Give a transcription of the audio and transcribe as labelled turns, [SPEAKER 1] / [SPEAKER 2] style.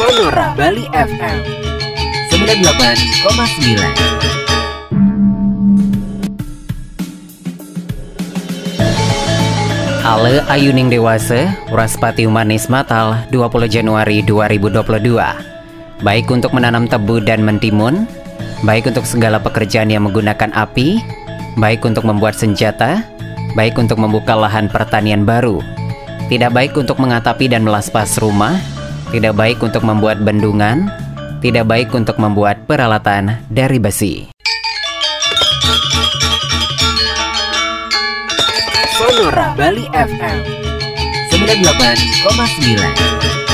[SPEAKER 1] Sonora Bali FM 98,9
[SPEAKER 2] Ale Ayuning Dewasa, Uraspati Humanis Matal, 20 Januari 2022. Baik untuk menanam tebu dan mentimun, baik untuk segala pekerjaan yang menggunakan api, baik untuk membuat senjata, baik untuk membuka lahan pertanian baru, tidak baik untuk mengatapi dan melaspas rumah, tidak baik untuk membuat bendungan, tidak baik untuk membuat peralatan dari besi.
[SPEAKER 1] Sonora Bali FM 98,9